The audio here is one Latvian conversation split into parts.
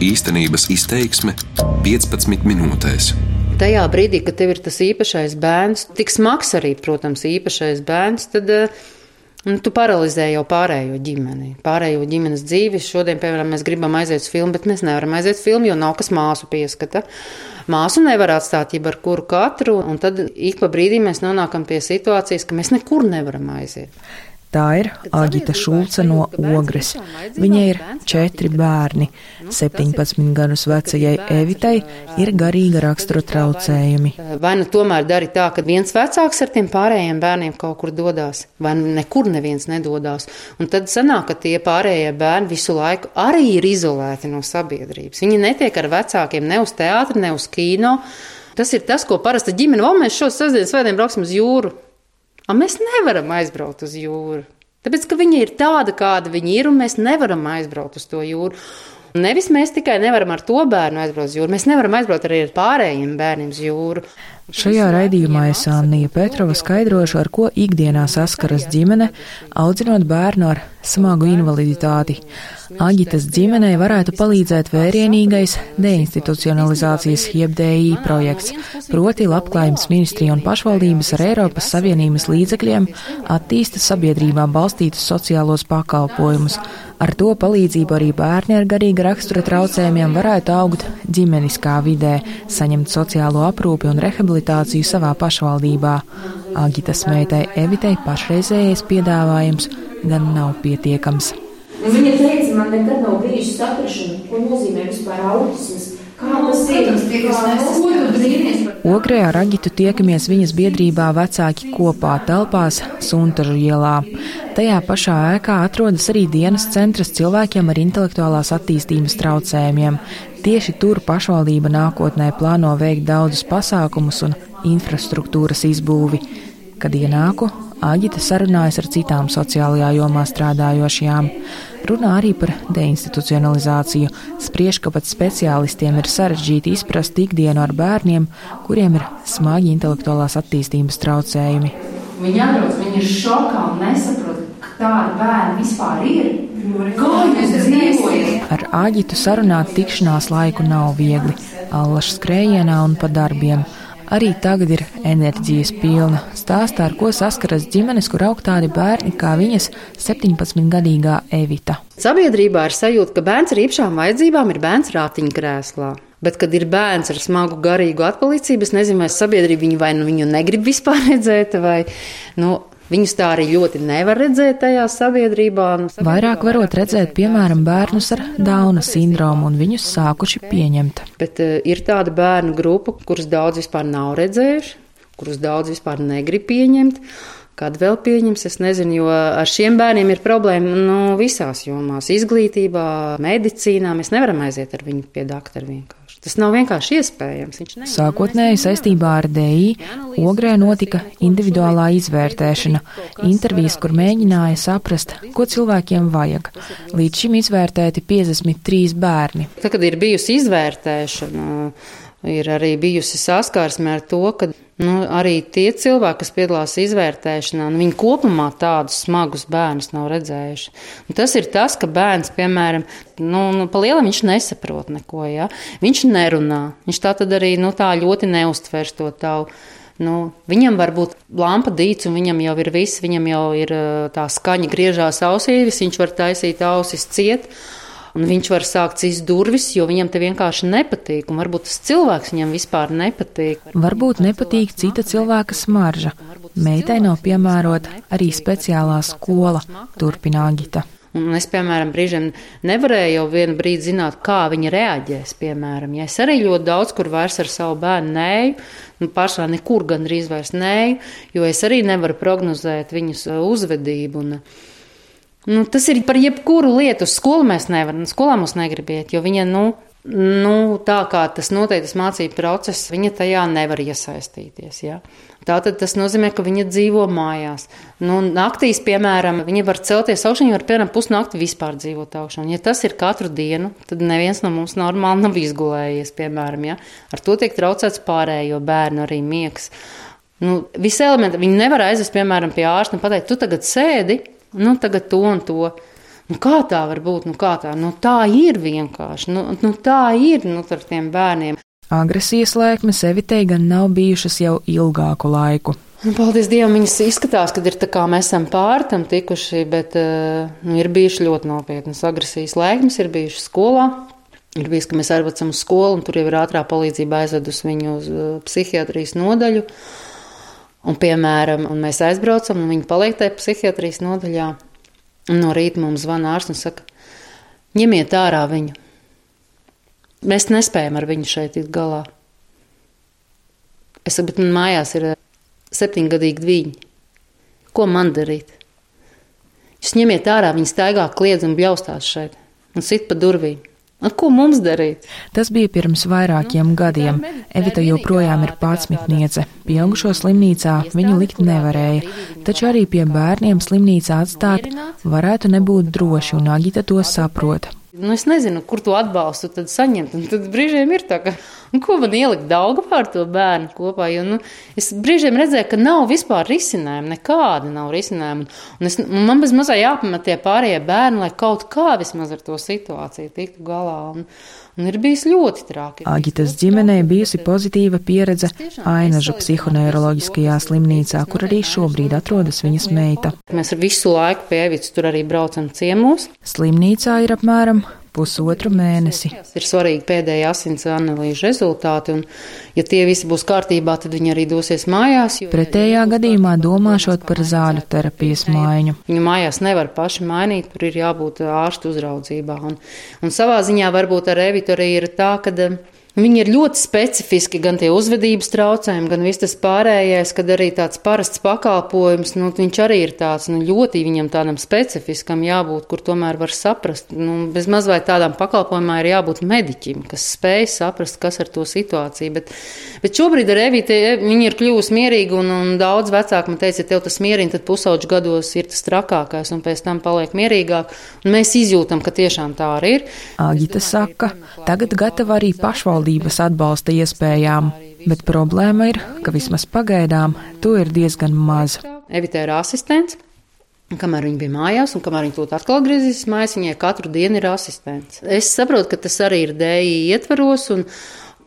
Īstenības izteiksme 15 minūtēs. Tajā brīdī, kad tev ir tas īpašais bērns, tik smags arī, protams, īpašais bērns, tad uh, Nu, tu paralizē jau pārējo ģimeni, pārējo ģimenes dzīvi. Šodien, piemēram, mēs gribam aiziet uz filmu, bet mēs nevaram aiziet uz filmu, jo nav kas māsu pieskata. Māsu nevar atstāt jau ar kuru katru, un tad ik pa brīdim mēs nonākam pie situācijas, ka mēs nekur nevaram aiziet. Tā ir Agita Šulce no Ogres. Viņai ir četri bērni. 17 gadus vecajai Evitai ir garīga rakstura traucējumi. Vai nu tomēr dari tā, ka viens vecāks ar tiem pārējiem bērniem kaut kur dodas, vai nu nekur neviens nedodas. Un tad sanāk, ka tie pārējie bērni visu laiku arī ir izolēti no sabiedrības. Viņi netiek ar vecākiem ne uz teātri, ne uz kino. Tas ir tas, ko parasti ģimene, o, mēs šo sestdienas svētdien brauksim uz jūru. A, mēs nevaram aizbraukt uz jūru. Tāpēc, ka viņa ir tāda, kāda viņa ir, un mēs nevaram aizbraukt uz to jūru. Nevis mēs tikai nevaram ar to bērnu aizbraukt uz jūru, mēs nevaram aizbraukt arī ar pārējiem bērniem uz jūru. Šajā raidījumā es Annija Petrova skaidrošu, ar ko ikdienā saskaras ģimene, audzinot bērnu ar smagu invaliditāti. Aģitas ģimenei varētu palīdzēt vērienīgais deinstitucionalizācijas jeb DI projekts, proti labklājības ministrija un pašvaldības ar Eiropas Savienības līdzekļiem attīsta sabiedrībā balstītus sociālos pakalpojumus Ar to palīdzību arī bērni ar garīga rakstura traucējumiem varētu augt ģimeniskā vidē, saņemt sociālo aprūpi un rehabilitāciju savā pašvaldībā. Agitas meitai Evitei pašreizējais piedāvājums gan nav pietiekams. Un viņa teica, man nekad nav bijusi saprašana, ko nozīmē vispār autisms. Ogrē ar Agitu tiekamies viņas biedrībā vecāki kopā telpās Suntažu ielā. Tajā pašā ēkā atrodas arī dienas centrs cilvēkiem ar intelektuālās attīstības traucējumiem. Tieši tur pašvaldība nākotnē plāno veikt daudzus pasākumus un infrastruktūras izbūvi. Kad ienāku, Āģita sarunājas ar citām sociālajā jomā strādājošajām. Runā arī par deinstitucionalizāciju, spriež, ka pat speciālistiem ir sarežģīti izprast ikdienu ar bērniem, kuriem ir smagi intelektuālās attīstības traucējumi. Viņi atrodas, viņi ir šokā un nesaprot, ka tādi bērni vispār ir. Ar Āģitu sarunāt tikšanās laiku nav viegli. Allaša skrējienā un pa darbiem. Arī tagad ir enerģijas pilna. Stāstā, ar ko saskaras ģimenes, kur aug tādi bērni kā viņas 17-gadīgā Evita. Sabiedrībā ir sajūta, ka bērns ar īpašām vajadzībām ir bērns rātiņkrēslā. Bet, kad ir bērns ar smagu garīgu atpalicību, es nezinu, vai sabiedrība viņu vai nu viņu negrib vispār redzēt, vai nu, Viņus tā arī ļoti nevar redzēt tajā sabiedrībā. Nu, sabiedrībā Vairāk varot redzēt, piemēram, bērnus ar Dauna sindromu un viņus sākuši pieņemt. Bet uh, ir tāda bērnu grupa, kurus daudz vispār nav redzējuši, kurus daudz vispār negrib pieņemt. Kad vēl pieņems, es nezinu, jo ar šiem bērniem ir problēma nu, visās jomās. Izglītībā, medicīnā mēs nevaram aiziet ar viņu pie doktora vienkārši. Tas nav vienkārši iespējams. Sākotnēji saistībā ar DI Ogrē notika individuālā izvērtēšana, intervijas, kur mēģināja saprast, ko cilvēkiem vajag. Līdz šim izvērtēti 53 bērni. Tad, kad ir bijusi izvērtēšana, ir arī bijusi saskarsme ar to, ka Nu, arī tie cilvēki, kas piedalās izvērtēšanā, nu, viņi kopumā tādus smagus bērnus nav redzējuši. Un tas ir tas, ka bērns, piemēram, nu, nu, pa lielam viņš nesaprot neko, ja? viņš nerunā. Viņš tā tad arī nu, tā ļoti neuztver to tavu. Nu, viņam var būt lampa dīts, un viņam jau ir viss, viņam jau ir tā skaņa griežās ausīs, viņš var taisīt ausis ciet. Un viņš var sākt cist durvis, jo viņam te vienkārši nepatīk. Un varbūt tas cilvēks viņam vispār nepatīk. Varbūt nepatīk cita cilvēka smarža. Meitai nav piemērota arī speciālā skola, turpina Agita. Un es, piemēram, brīžiem nevarēju jau vienu brīdi zināt, kā viņa reaģēs. Piemēram, ja es arī ļoti daudz kur vairs ar savu bērnu nēju, nu, pašā nekur gandrīz vairs nēju, jo es arī nevaru prognozēt viņas uh, uzvedību. Un, Nu, tas ir par jebkuru lietu. Uz skolu mēs nevaram, skolā mums negribiet, jo viņa, nu, nu, tā kā tas noteiktas mācību process, viņa tajā nevar iesaistīties. Ja? Tātad tas nozīmē, ka viņa dzīvo mājās. Nu, naktīs, piemēram, viņa var celties augšā, viņa var, piemēram, pusnakti vispār dzīvot augšā. Ja tas ir katru dienu, tad neviens no mums normāli nav izgulējies, piemēram, ja? ar to tiek traucēts pārējo bērnu arī miegs. Nu, visi elementi, viņi nevar aizvest, piemēram, pie ārsta un pateikt, tu tagad sēdi, nu, tagad to un to. Nu, kā tā var būt? Nu, tā? Nu, tā ir vienkārši. Nu, nu, tā ir nu, ar tiem bērniem. Agresijas lēkmes Evitei gan nav bijušas jau ilgāku laiku. Nu, paldies Dievam, viņas izskatās, ka ir tā kā mēs esam pār tam tikuši, bet uh, ir bijuši ļoti nopietnas agresijas lēkmes, ir bijušas skolā. Ir bijis, ka mēs aizvedam uz skolu, un tur jau ir ātrā palīdzība aizvedus viņu uz uh, psihiatrijas nodaļu. Un, piemēram, un mēs aizbraucam, un viņi paliek tajā psihiatrijas nodaļā. Un no rīta mums zvana ārsts un saka, ņemiet ārā viņu. Mēs nespējam ar viņu šeit tikt galā. Es bet man mājās ir septiņgadīgi dviņi. Ko man darīt? Jūs ņemiet ārā, viņi staigā, kliedz un bļaustās šeit un sit pa durvīm. Un ko mums darīt? Tas bija pirms vairākiem gadiem. Evita joprojām ir patsmitniece. Pieaugušo slimnīcā viņu likt nevarēja, taču arī pie bērniem slimnīcā atstāt varētu nebūt droši, un Agita to saprota. Nu, es nezinu, kur to atbalstu saņemt. Un tad brīžiem ir tā, ka, ko man ielikt daudz par to bērnu kopā. Jo, nu, es brīžiem redzēju, ka nav vispār risinājumu, nekāda nav risinājumu. Un es, man bez mazā jāpamat tie pārējie bērni, lai kaut kā vismaz ar to situāciju tiktu galā. Un, un ir bijis ļoti traki. Agitas ģimenei bijusi pozitīva pieredze Ainažu psihoneiroloģiskajā slimnīcā, kur arī šobrīd atrodas viņas meita. Mēs ar visu laiku pie Evits tur arī braucam ciemos. Slimnīcā ir apmēram pusotru mēnesi. Ir svarīgi pēdējie asins analīžu rezultāti, un, ja tie visi būs kārtībā, tad viņi arī dosies mājās. Jo... Pretējā gadījumā domāšot par zāļu terapijas maiņu. Viņu mājās nevar paši mainīt, tur ir jābūt ārstu uzraudzībā. Un, un savā ziņā varbūt ar Evitu arī ir tā, ka Viņi ir ļoti specifiski, gan tie uzvedības traucējumi, gan viss tas pārējais, kad arī tāds parasts pakalpojums, nu, viņš arī ir tāds nu, ļoti viņam tādam specifiskam jābūt, kur tomēr var saprast. Nu, bez maz vai tādām pakalpojumā ir jābūt mediķim, kas spēj saprast, kas ar to situāciju. Bet, bet šobrīd ar Evīti viņi ir kļuvusi mierīgi, un, un daudz vecāki man teica, ja tev tas mierina, tad pusauģu gados ir tas trakākais, un pēc tam paliek mierīgāk. Mēs izjūtam, ka tiešām tā arī ir. Agita saka, tagad gatava arī pašvaldība pašvaldības atbalsta iespējām, bet problēma ir, ka vismaz pagaidām to ir diezgan maz. Evita ir asistents. Kamēr viņa bija mājās, un kamēr viņa to atkal atgriezīsies mājās, viņai katru dienu ir asistents. Es saprotu, ka tas arī ir dēļi ietvaros, un,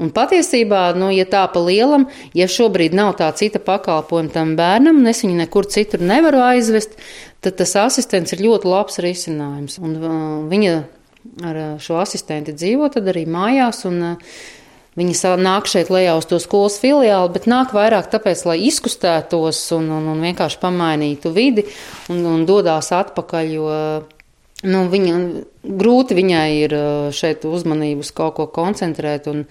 un patiesībā, nu, ja tā pa lielam, ja šobrīd nav tā cita pakalpojuma tam bērnam, un es viņu nekur citur nevaru aizvest, tad tas asistents ir ļoti labs risinājums. Un, uh, viņa ar šo asistenti dzīvo, tad arī mājās. Un, Viņi nāk šeit lejā uz to skolas filiāli, bet nāk vairāk tāpēc, lai izkustētos un, un, un vienkārši pamainītu vidi un, un dodās atpakaļ. Jo, nu, viņa, grūti viņai ir šeit uzmanību uz kaut ko koncentrēt. Un,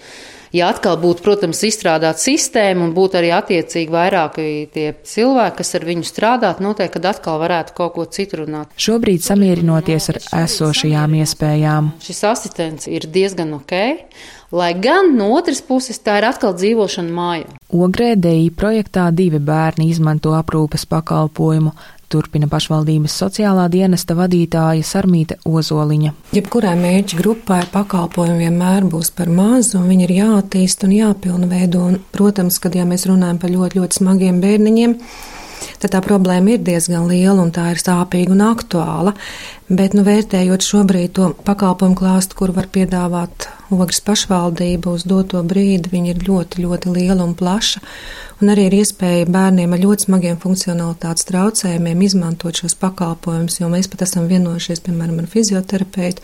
ja atkal būtu, protams, izstrādāt sistēmu un būtu arī attiecīgi vairāk tie cilvēki, kas ar viņu strādāt, noteikti, kad atkal varētu kaut ko citu runāt. Šobrīd samierinoties ar esošajām iespējām. Šis asistents ir diezgan ok. Lai gan no otras puses tā ir atkal dzīvošana mājā. Ogrē DI projektā divi bērni izmanto aprūpes pakalpojumu, turpina pašvaldības sociālā dienesta vadītāja Sarmīte Ozoliņa. Jebkurai mērķa grupai pakalpojumi vienmēr būs par mazu, un viņi ir jāattīst un jāpilnveido. Un, protams, kad ja mēs runājam par ļoti, ļoti smagiem bērniņiem, tad tā problēma ir diezgan liela un tā ir sāpīga un aktuāla. Bet, nu, vērtējot šobrīd to pakalpojumu klāstu, kur var piedāvāt Ogres pašvaldība uz doto brīdi, viņa ir ļoti, ļoti liela un plaša un arī ir iespēja bērniem ar ļoti smagiem funkcionalitātes traucējumiem izmantot šos pakalpojumus, jo mēs pat esam vienojušies, piemēram, ar fizioterapeitu,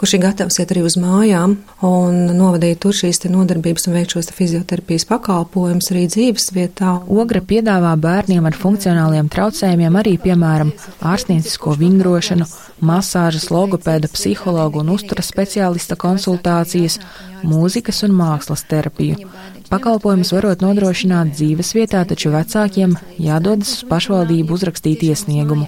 kurš ir gatavs iet arī uz mājām un novadīt tur šīs nodarbības un veikt šos fizioterapijas pakalpojumus arī dzīves vietā. Ogra piedāvā bērniem ar funkcionāliem traucējumiem arī, piemēram, ārstniecisko vingrošanu, masāžas, logopēda, psihologu un uzturas speciālista konsultācijas, mūzikas un mākslas terapiju. Pakalpojumus varot nodrošināt dzīves vietā, taču vecākiem jādodas uz pašvaldību uzrakstīt iesniegumu.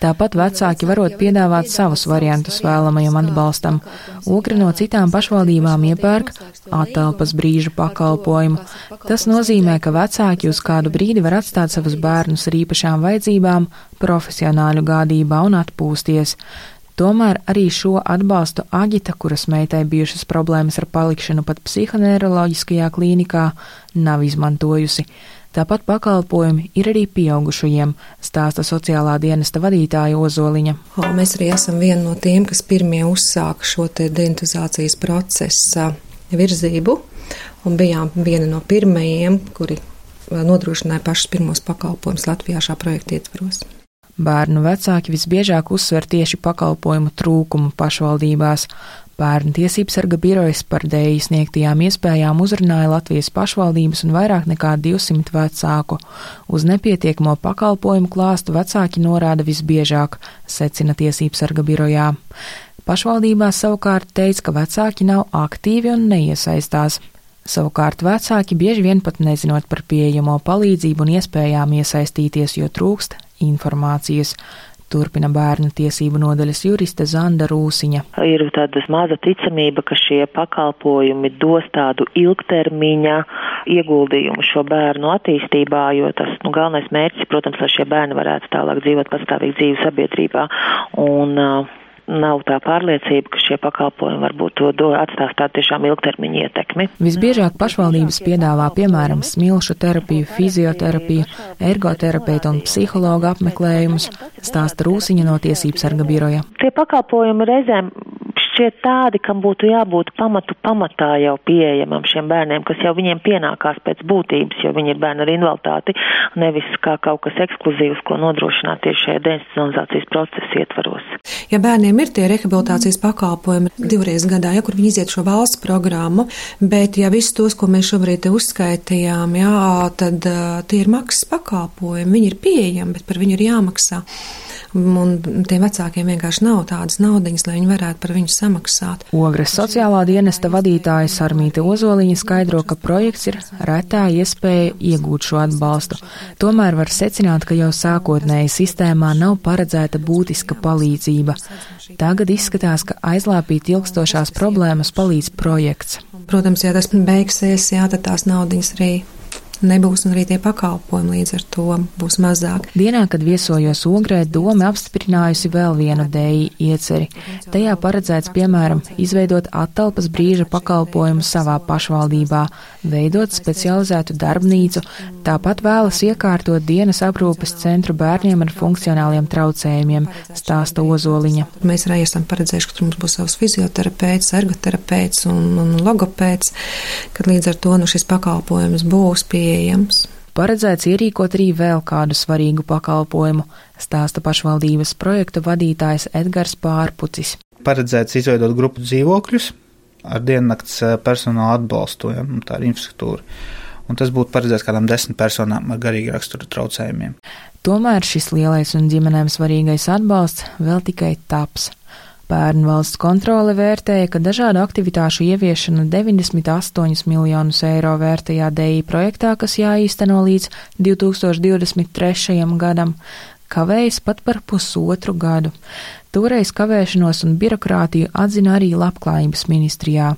Tāpat vecāki varot piedāvāt savus variantus vēlamajam atbalstam. Okri no citām pašvaldībām iepērk atelpas brīžu pakalpojumu. Tas nozīmē, ka vecāki uz kādu brīdi var atstāt savus bērnus ar īpašām vajadzībām, profesionāļu gādībā un atpūsties. Tomēr arī šo atbalstu Aģita, kuras meitai bijušas problēmas ar palikšanu pat psihoneiroloģiskajā klīnikā, nav izmantojusi. Tāpat pakalpojumi ir arī pieaugušajiem, stāsta sociālā dienesta vadītāja Ozoliņa. O, mēs arī esam viena no tiem, kas pirmie uzsāka šo dentizācijas procesa virzību, un bijām viena no pirmajiem, kuri nodrošināja pašus pirmos pakalpojumus Latvijā šā projekta ietvaros. Bērnu vecāki visbiežāk uzsver tieši pakalpojumu trūkumu pašvaldībās. Bērnu tiesības sarga birojas par dēļ sniegtajām iespējām uzrunāja Latvijas pašvaldības un vairāk nekā 200 vecāku. Uz nepietiekamo pakalpojumu klāstu vecāki norāda visbiežāk, secina tiesības sarga birojā. Pašvaldībās savukārt teica, ka vecāki nav aktīvi un neiesaistās. Savukārt vecāki bieži vien pat nezinot par pieejamo palīdzību un iespējām iesaistīties, jo trūkst informācijas. Turpina bērnu tiesību nodaļas juriste Zanda Rūsiņa. Ir tāda maza ticamība, ka šie pakalpojumi dos tādu ilgtermiņa ieguldījumu šo bērnu attīstībā, jo tas nu, galvenais mērķis, protams, lai šie bērni varētu tālāk dzīvot pastāvīgu dzīvi sabiedrībā. Un, uh, nav tā pārliecība, ka šie pakalpojumi varbūt to atstās tādu tiešām ilgtermiņa ietekmi. Visbiežāk pašvaldības piedāvā piemēram smilšu terapiju, fizioterapiju, ergoterapeitu un psihologu apmeklējumus, stāsta Rūsiņa no tiesības sarga biroja. Tie pakalpojumi reizēm šķiet tādi, kam būtu jābūt pamatu pamatā jau pieejamam šiem bērniem, kas jau viņiem pienākās pēc būtības, jo viņi ir bērni ar invaliditāti, nevis kā kaut kas ekskluzīvs, ko nodrošināt tieši šajā deinstitucionalizācijas procesa ietvaros. Ja bērniem ir tie rehabilitācijas pakalpojumi divreiz gadā, ja kur viņi iziet šo valsts programmu, bet ja visus tos, ko mēs šobrīd uzskaitījām, jā, tad uh, tie ir maksas pakalpojumi, viņi ir pieejami, bet par viņu ir jāmaksā. Un tiem vecākiem vienkārši nav tādas naudiņas, lai viņi varētu par viņu samaksāt. Ogres sociālā dienesta vadītāja Sarmīte Ozoliņa skaidro, ka projekts ir retā iespēja iegūt šo atbalstu. Tomēr var secināt, ka jau sākotnēji sistēmā nav paredzēta būtiska palīdzība. Tagad izskatās, ka aizlāpīt ilgstošās problēmas palīdz projekts. Protams, ja tas beigsies, jā, tad tās naudiņas arī nebūs, un arī tie pakalpojumi līdz ar to būs mazāk. Dienā, kad viesojos Ogrē, doma apstiprinājusi vēl vienu dēļu ieceri. Tajā paredzēts, piemēram, izveidot attelpas brīža pakalpojumu savā pašvaldībā, veidot specializētu darbnīcu, tāpat vēlas iekārtot dienas aprūpes centru bērniem ar funkcionāliem traucējumiem, stāsta Ozoliņa. Mēs arī esam paredzējuši, ka tur mums būs savs fizioterapeits, ergoterapeits un, un logopēds, kad līdz ar to nu, šis pakalpojums būs pie pieejams. Paredzēts ierīkot arī vēl kādu svarīgu pakalpojumu, stāsta pašvaldības projektu vadītājs Edgars Pārpucis. Paredzēts izveidot grupu dzīvokļus ar diennakts eh, personāla atbalstu, ja, nu, tā ir infrastruktūra. Un tas būtu paredzēts kādām desmit personām ar garīgu raksturu traucējumiem. Tomēr šis lielais un ģimenēm svarīgais atbalsts vēl tikai taps. Bērnu valsts kontrole vērtēja, ka dažādu aktivitāšu ieviešana 98 miljonus eiro vērtajā DI projektā, kas jāīsteno līdz 2023. gadam, kavējas pat par pusotru gadu. Toreiz kavēšanos un birokrātiju atzina arī Labklājības ministrijā.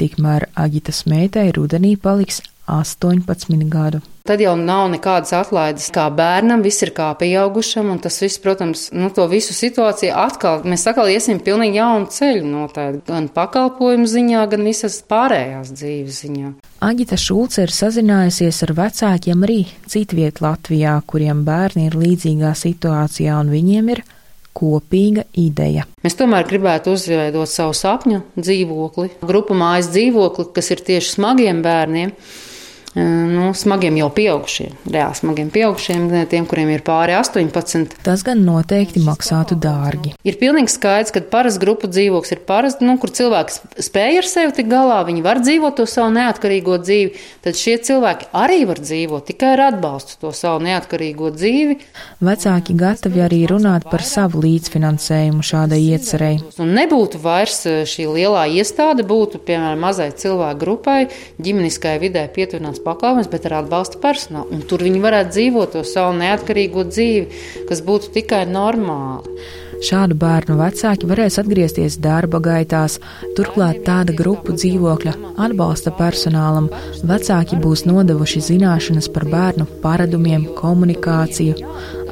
Tikmēr Agitas meitai rudenī paliks 18 gadu. Tad jau nav nekādas atlaides kā bērnam, viss ir kā pieaugušam, un tas viss, protams, nu, to visu situāciju atkal, mēs atkal iesim pilnīgi jaunu ceļu noteikti, gan pakalpojumu ziņā, gan visas pārējās dzīves ziņā. Aģita Šulce ir sazinājusies ar vecākiem arī citviet Latvijā, kuriem bērni ir līdzīgā situācijā, un viņiem ir kopīga ideja. Mēs tomēr gribētu uzveidot savu sapņu dzīvokli, grupu mājas dzīvokli, kas ir tieši smagiem bērniem nu, smagiem jau pieaugušiem, reāli smagiem pieaugušiem, tiem, kuriem ir pāri 18. Tas gan noteikti maksātu dārgi. Ir pilnīgi skaidrs, ka parasts grupu dzīvoklis ir parasts, nu, kur cilvēks spēj ar sevi tik galā, viņi var dzīvot to savu neatkarīgo dzīvi, tad šie cilvēki arī var dzīvot tikai ar atbalstu to savu neatkarīgo dzīvi. Vecāki gatavi arī runāt par savu līdzfinansējumu šādai iecerei. Un nebūtu vairs šī lielā iestāde, būtu, piemēram, mazai cilvēku grupai, ģimeniskai vidē pietuvināts sociāls pakalpojums, bet ar atbalsta personālu. Un tur viņi varētu dzīvot to savu neatkarīgo dzīvi, kas būtu tikai normāli. Šādu bērnu vecāki varēs atgriezties darba gaitās, turklāt tāda grupu dzīvokļa atbalsta personālam vecāki būs nodevuši zināšanas par bērnu paradumiem, komunikāciju.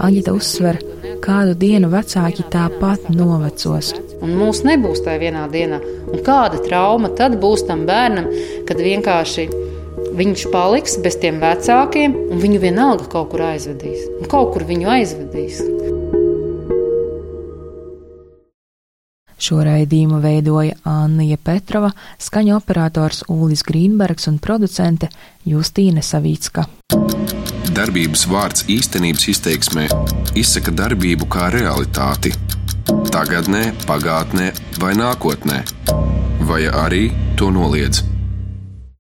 Aģita uzsver, kādu dienu vecāki tāpat novecos. Un mūs nebūs tajā vienā dienā. Un kāda trauma tad būs tam bērnam, kad vienkārši viņš paliks bez tiem vecākiem, un viņu vienalga kaut kur aizvedīs. Un kaut kur viņu aizvedīs. Šo raidījumu veidoja Anna Petrova, skaņu operators Ulis Grīnbergs un producente Justīne Savicka. Darbības vārds īstenības izteiksmē izsaka darbību kā realitāti. Tagatnē, pagātnē vai nākotnē, vai arī to noliedz.